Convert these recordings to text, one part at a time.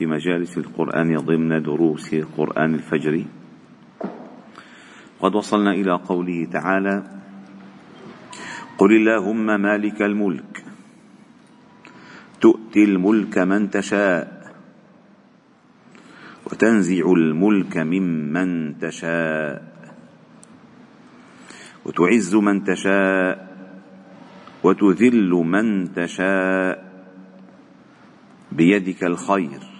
في مجالس القرآن ضمن دروس قرآن الفجر. قد وصلنا إلى قوله تعالى قل اللهم مالك الملك تؤتي الملك من تشاء وتنزع الملك ممن تشاء وتعز من تشاء وتذل من تشاء بيدك الخير.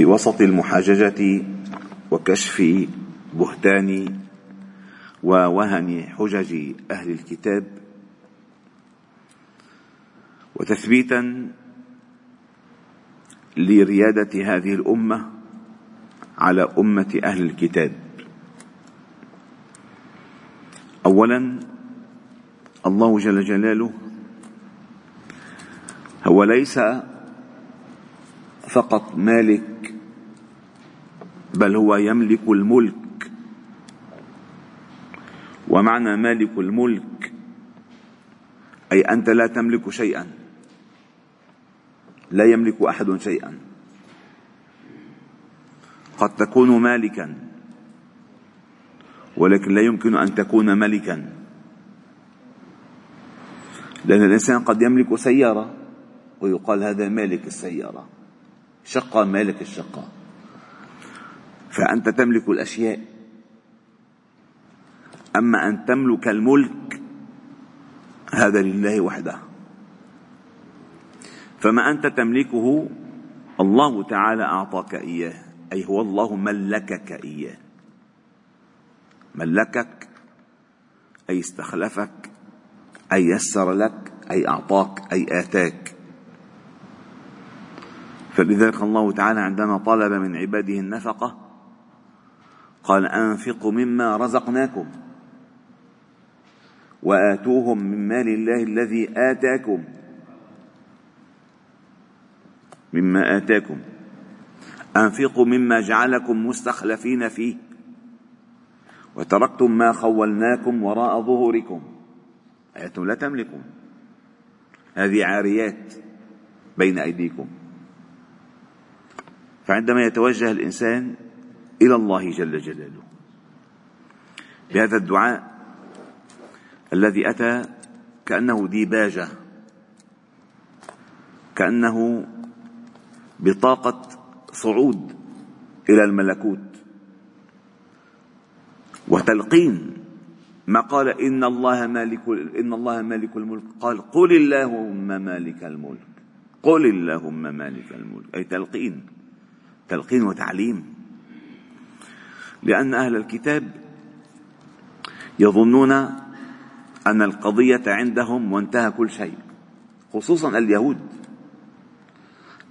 في وسط المحاججة وكشف بهتان ووهن حجج أهل الكتاب وتثبيتا لريادة هذه الأمة على أمة أهل الكتاب. اولا الله جل جلاله هو ليس فقط مالك بل هو يملك الملك. ومعنى مالك الملك أي أنت لا تملك شيئا. لا يملك أحد شيئا. قد تكون مالكا ولكن لا يمكن أن تكون ملكا. لأن الإنسان قد يملك سيارة ويقال هذا مالك السيارة. شقة مالك الشقة فأنت تملك الأشياء. أما أن تملك الملك هذا لله وحده. فما أنت تملكه الله تعالى أعطاك إياه. أي هو الله ملكك إياه. ملكك أي استخلفك أي يسر لك أي أعطاك أي آتاك. فلذلك الله تعالى عندما طلب من عباده النفقة قال أنفقوا مما رزقناكم وآتوهم من مال الله الذي آتاكم مما آتاكم أنفقوا مما جعلكم مستخلفين فيه وتركتم ما خولناكم وراء ظهوركم أنتم لا تملكون هذه عاريات بين أيديكم فعندما يتوجه الإنسان إلى الله جل جلاله. بهذا الدعاء الذي أتى كأنه ديباجه كأنه بطاقة صعود إلى الملكوت. وتلقين ما قال إن الله مالك إن الله مالك الملك. قال قل اللهم مالك الملك. قل اللهم مالك الملك. أي تلقين تلقين وتعليم. لأن أهل الكتاب يظنون أن القضية عندهم وانتهى كل شيء خصوصا اليهود.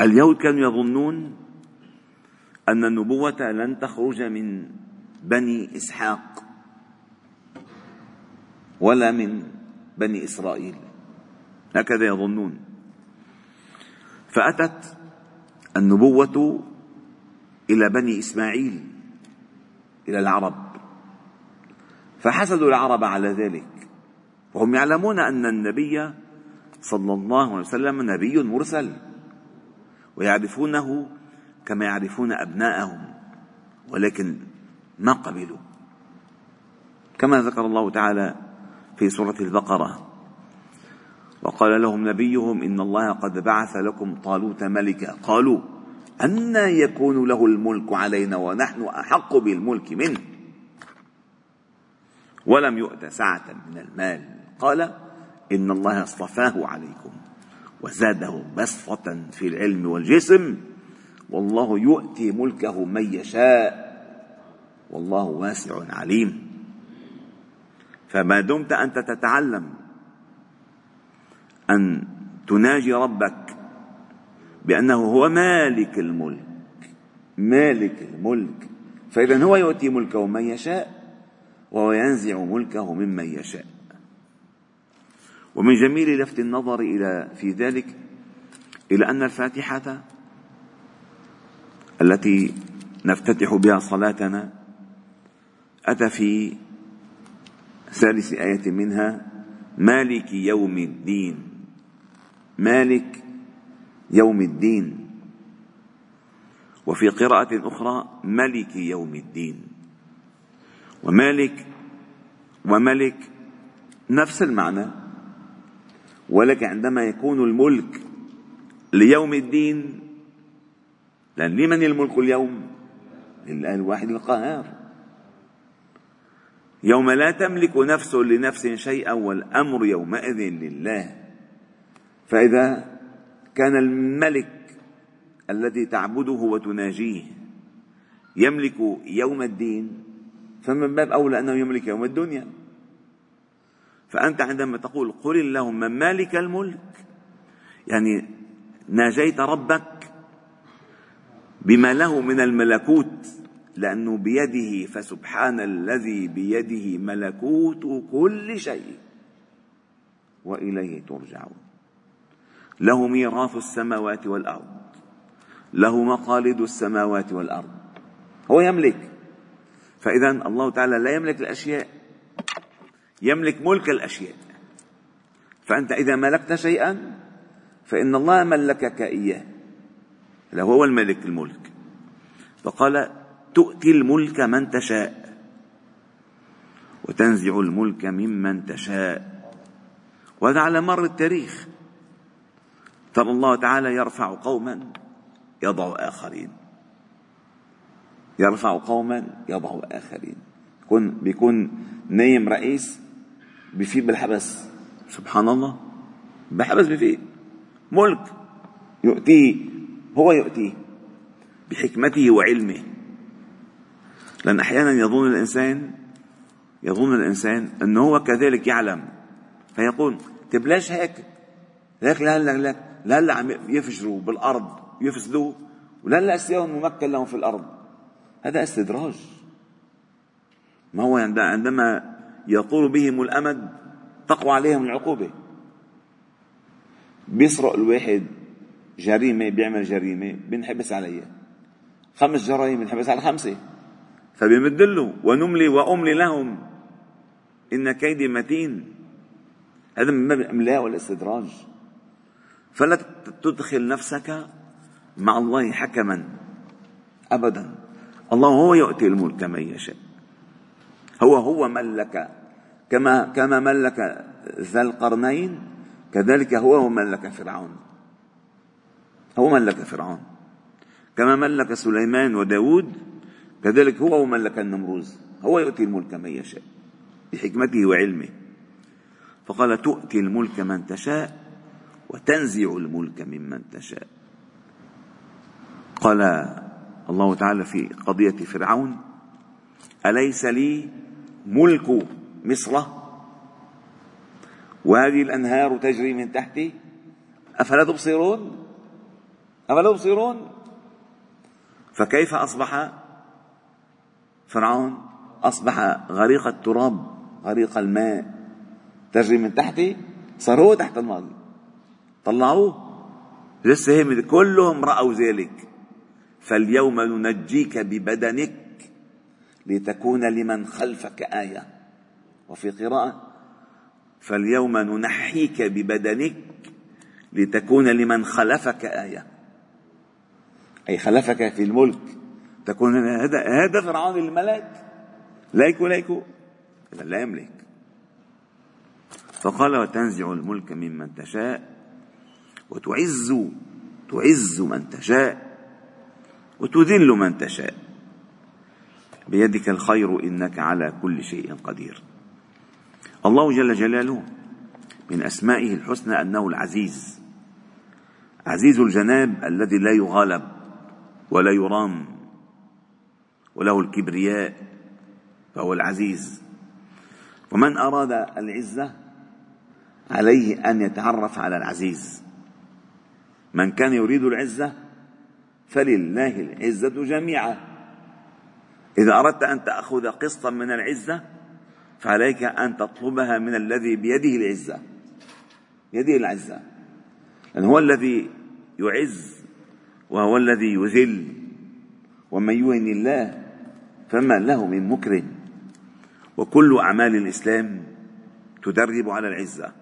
اليهود كانوا يظنون أن النبوة لن تخرج من بني إسحاق ولا من بني إسرائيل. هكذا يظنون. فأتت النبوة إلى بني إسماعيل. إلى العرب. فحسدوا العرب على ذلك. وهم يعلمون أن النبي صلى الله عليه وسلم نبي مرسل. ويعرفونه كما يعرفون أبناءهم. ولكن ما قبلوا. كما ذكر الله تعالى في سورة البقرة. وقال لهم نبيهم إن الله قد بعث لكم طالوت ملكا. قالوا أن يكون له الملك علينا ونحن أحق بالملك منه. ولم يؤت سعة من المال. قال إن الله اصطفاه عليكم وزاده بسطة في العلم والجسم والله يؤتي ملكه من يشاء والله واسع عليم. فما دمت أنت تتعلم أن تناجي ربك بأنه هو مالك الملك. مالك الملك. فاذا هو يؤتي ملكه من يشاء وهو ينزع ملكه ممن يشاء. ومن جميل لفت النظر إلى في ذلك إلى أن الفاتحة التي نفتتح بها صلاتنا أتى في ثالث آية منها مالك يوم الدين. مالك يوم الدين. وفي قراءة أخرى ملك يوم الدين. ومالك وملك نفس المعنى. ولكن عندما يكون الملك ليوم الدين لأن لمن الملك اليوم؟ لله الواحد القهار يوم لا تملك نفس لنفس شيئا والأمر يومئذ لله. فإذا كان الملك الذي تعبده وتناجيه يملك يوم الدين فمن باب أولى أنه يملك يوم الدنيا. فأنت عندما تقول قل اللهم مالك الملك يعني ناجيت ربك بما له من الملكوت لأنه بيده فسبحان الذي بيده ملكوت كل شيء وإليه ترجعون. له ميراث السماوات والأرض له مقاليد السماوات والأرض. هو يملك. فإذا الله تعالى لا يملك الأشياء يملك ملك الأشياء. فأنت إذا ملكت شيئا فإن الله ملكك إياه. هو الملك الملك. فقال تؤتي الملك من تشاء وتنزع الملك ممن تشاء. وهذا على مر التاريخ. ترى الله تعالى يرفع قوما يضع آخرين. يرفع قوما يضع آخرين. بيكون بيكون نايم رئيس بفيد بالحبس. سبحان الله. بحبس بفيد ملك يؤتيه هو يؤتيه بحكمته وعلمه. لأن أحيانا يظن الإنسان يظن الإنسان أنه هو كذلك يعلم. فيقول طيب ليش هيك؟ ليك لهلا لك لهلا عم يفجروا بالأرض يفسدوا ولهلا السياهم ممكن لهم في الأرض. هذا استدراج. ما هو عندما يطول بهم الأمد تقوى عليهم العقوبة. بيسرق الواحد جريمة بيعمل جريمة بنحبس عليها. خمس جرائم بنحبس على خمسة. فبيمد له ونملي وأملي لهم. إن كيدي متين. هذا من باب الإملاء والاستدراج فلا تدخل نفسك مع الله حكما أبدا. الله هو يؤتي الملك من يشاء. هو هو ملك كما كما ملك ذا القرنين كذلك هو هو ملك فرعون. هو ملك فرعون. كما ملك سليمان وداود كذلك هو ملك النمروز. هو يؤتي الملك من يشاء بحكمته وعلمه. فقال تؤتي الملك من تشاء وتنزع الملك ممن تشاء. قال الله تعالى في قضية فرعون أليس لي ملك مصر؟ وهذه الأنهار تجري من تحتي؟ أفلا تبصرون؟ أفلا تبصرون؟ فكيف أصبح فرعون؟ أصبح غريق التراب غريق الماء تجري من تحته صار هو تحت الماء. طلعوه؟ لسه هم كلهم رأوا ذلك. فاليوم ننجيك ببدنك لتكون لمن خلفك آية. وفي قراءة فاليوم ننحيك ببدنك لتكون لمن خلفك آية. أي خلفك في الملك. تكون هذا هذا فرعون الملك. ليكو ليكو. لا يملك. فقال وتنزع الملك ممن تشاء. وتعز تعز من تشاء وتذل من تشاء. بيدك الخير إنك على كل شيء قدير. الله جل جلاله من أسمائه الحسنى أنه العزيز عزيز الجناب الذي لا يغالب ولا يرام وله الكبرياء فهو العزيز. ومن أراد العزة عليه أن يتعرف على العزيز. من كان يريد العزة فلله العزة جميعا. إذا أردت أن تأخذ قسطا من العزة فعليك أن تطلبها من الذي بيده العزة. بيده العزة. لأن هو الذي يعز وهو الذي يذل ومن يهن الله فما له من مكرم وكل أعمال الإسلام تدرب على العزة.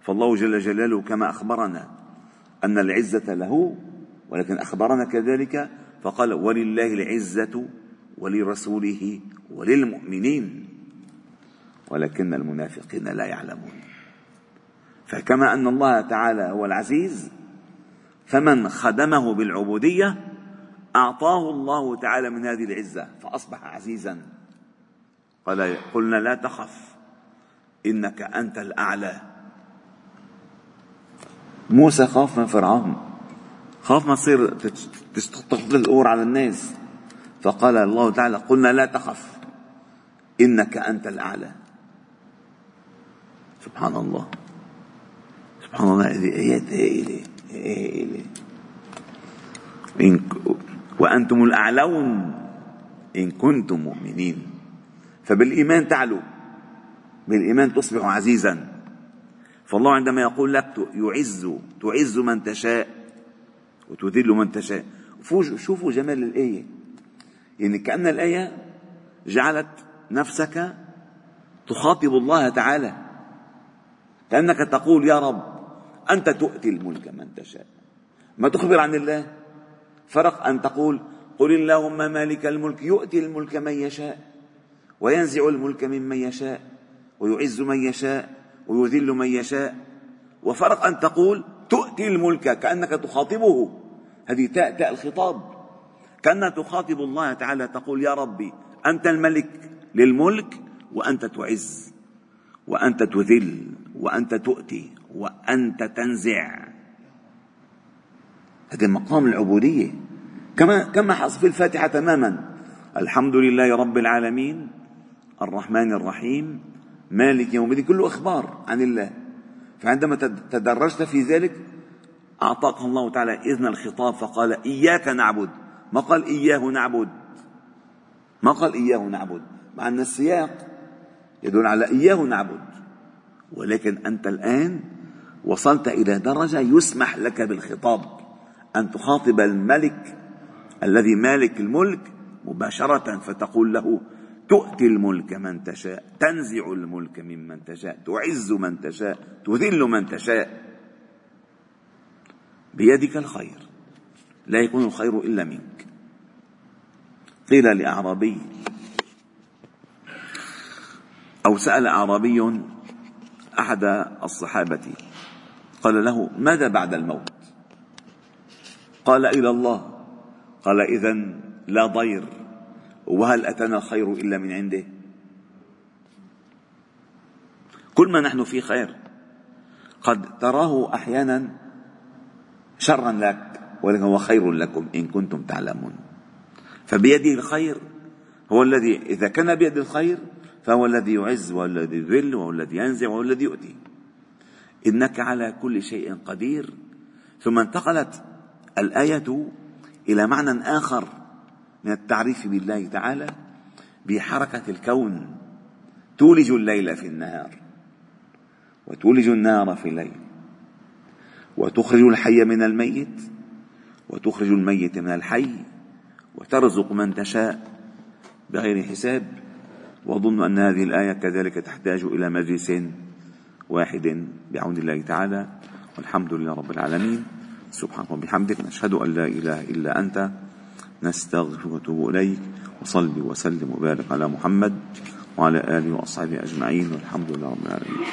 فالله جل جلاله كما أخبرنا أن العزة له ولكن أخبرنا كذلك فقال ولله العزة ولرسوله وللمؤمنين ولكن المنافقين لا يعلمون. فكما أن الله تعالى هو العزيز فمن خدمه بالعبودية أعطاه الله تعالى من هذه العزة فأصبح عزيزا. قال قلنا لا تخف إنك أنت الأعلى. موسى خاف من فرعون. خاف ما تصير تسقط الأور على الناس. فقال الله تعالى قلنا لا تخف. إنك أنت الأعلى. سبحان الله. سبحان الله. هذه آيات هائلة. هائلة. وأنتم الأعلون. إن كنتم مؤمنين. فبالإيمان تعلو. بالإيمان تصبح عزيزا. فالله عندما يقول لك يعز تعز من تشاء وتذل من تشاء. شوفوا جمال الآية. يعني كأن الآية جعلت نفسك تخاطب الله تعالى. كأنك تقول يا رب أنت تؤتي الملك من تشاء. ما تخبر عن الله؟ فرق أن تقول قل اللهم مالك الملك يؤتي الملك من يشاء وينزع الملك ممن يشاء ويعز من يشاء. ويذل من يشاء. وفرق أن تقول تؤتي الملك كأنك تخاطبه. هذه تاء تاء الخطاب. كأنك تخاطب الله تعالى تقول يا ربي أنت الملك للملك وأنت تعز وأنت تذل وأنت تؤتي وأنت تنزع. هذا مقام العبودية. كما كما حصل في الفاتحة تماما. الحمد لله رب العالمين. الرحمن الرحيم. مالك يوم الدين كله إخبار عن الله. فعندما تدرجت في ذلك أعطاك الله تعالى إذن الخطاب فقال إياك نعبد. ما قال إياه نعبد ما قال إياه نعبد مع أن السياق يدل على إياه نعبد. ولكن أنت الآن وصلت إلى درجة يسمح لك بالخطاب. أن تخاطب الملك الذي مالك الملك مباشرة فتقول له تؤتي الملك من تشاء تنزع الملك ممن تشاء تعز من تشاء تذل من تشاء. بيدك الخير لا يكون الخير إلا منك. قيل لأعرابي أو سأل أعرابي أحد الصحابة قال له ماذا بعد الموت؟ قال إلى الله. قال إذا لا ضير. وهل أتانا الخير إلا من عنده؟ كل ما نحن فيه خير. قد تراه أحيانا شرا لك ولكن هو خير لكم إن كنتم تعلمون. فبيده الخير هو الذي إذا كان بيد الخير فهو الذي يعز وهو الذي يذل وهو الذي ينزع وهو الذي يؤتي. إنك على كل شيء قدير. ثم انتقلت الآية إلى معنى آخر. من التعريف بالله تعالى بحركة الكون. تولج الليل في النهار وتولج النار في الليل وتخرج الحي من الميت وتخرج الميت من الحي وترزق من تشاء بغير حساب. وأظن أن هذه الآية كذلك تحتاج إلى مجلس واحد بعون الله تعالى. والحمد لله رب العالمين. سبحانك وبحمدك نشهد أن لا إله إلا أنت. نستغفرك ونتوب إليك. وصل وسلم وبارك على محمد وعلى آله وأصحابه أجمعين. والحمد لله رب العالمين.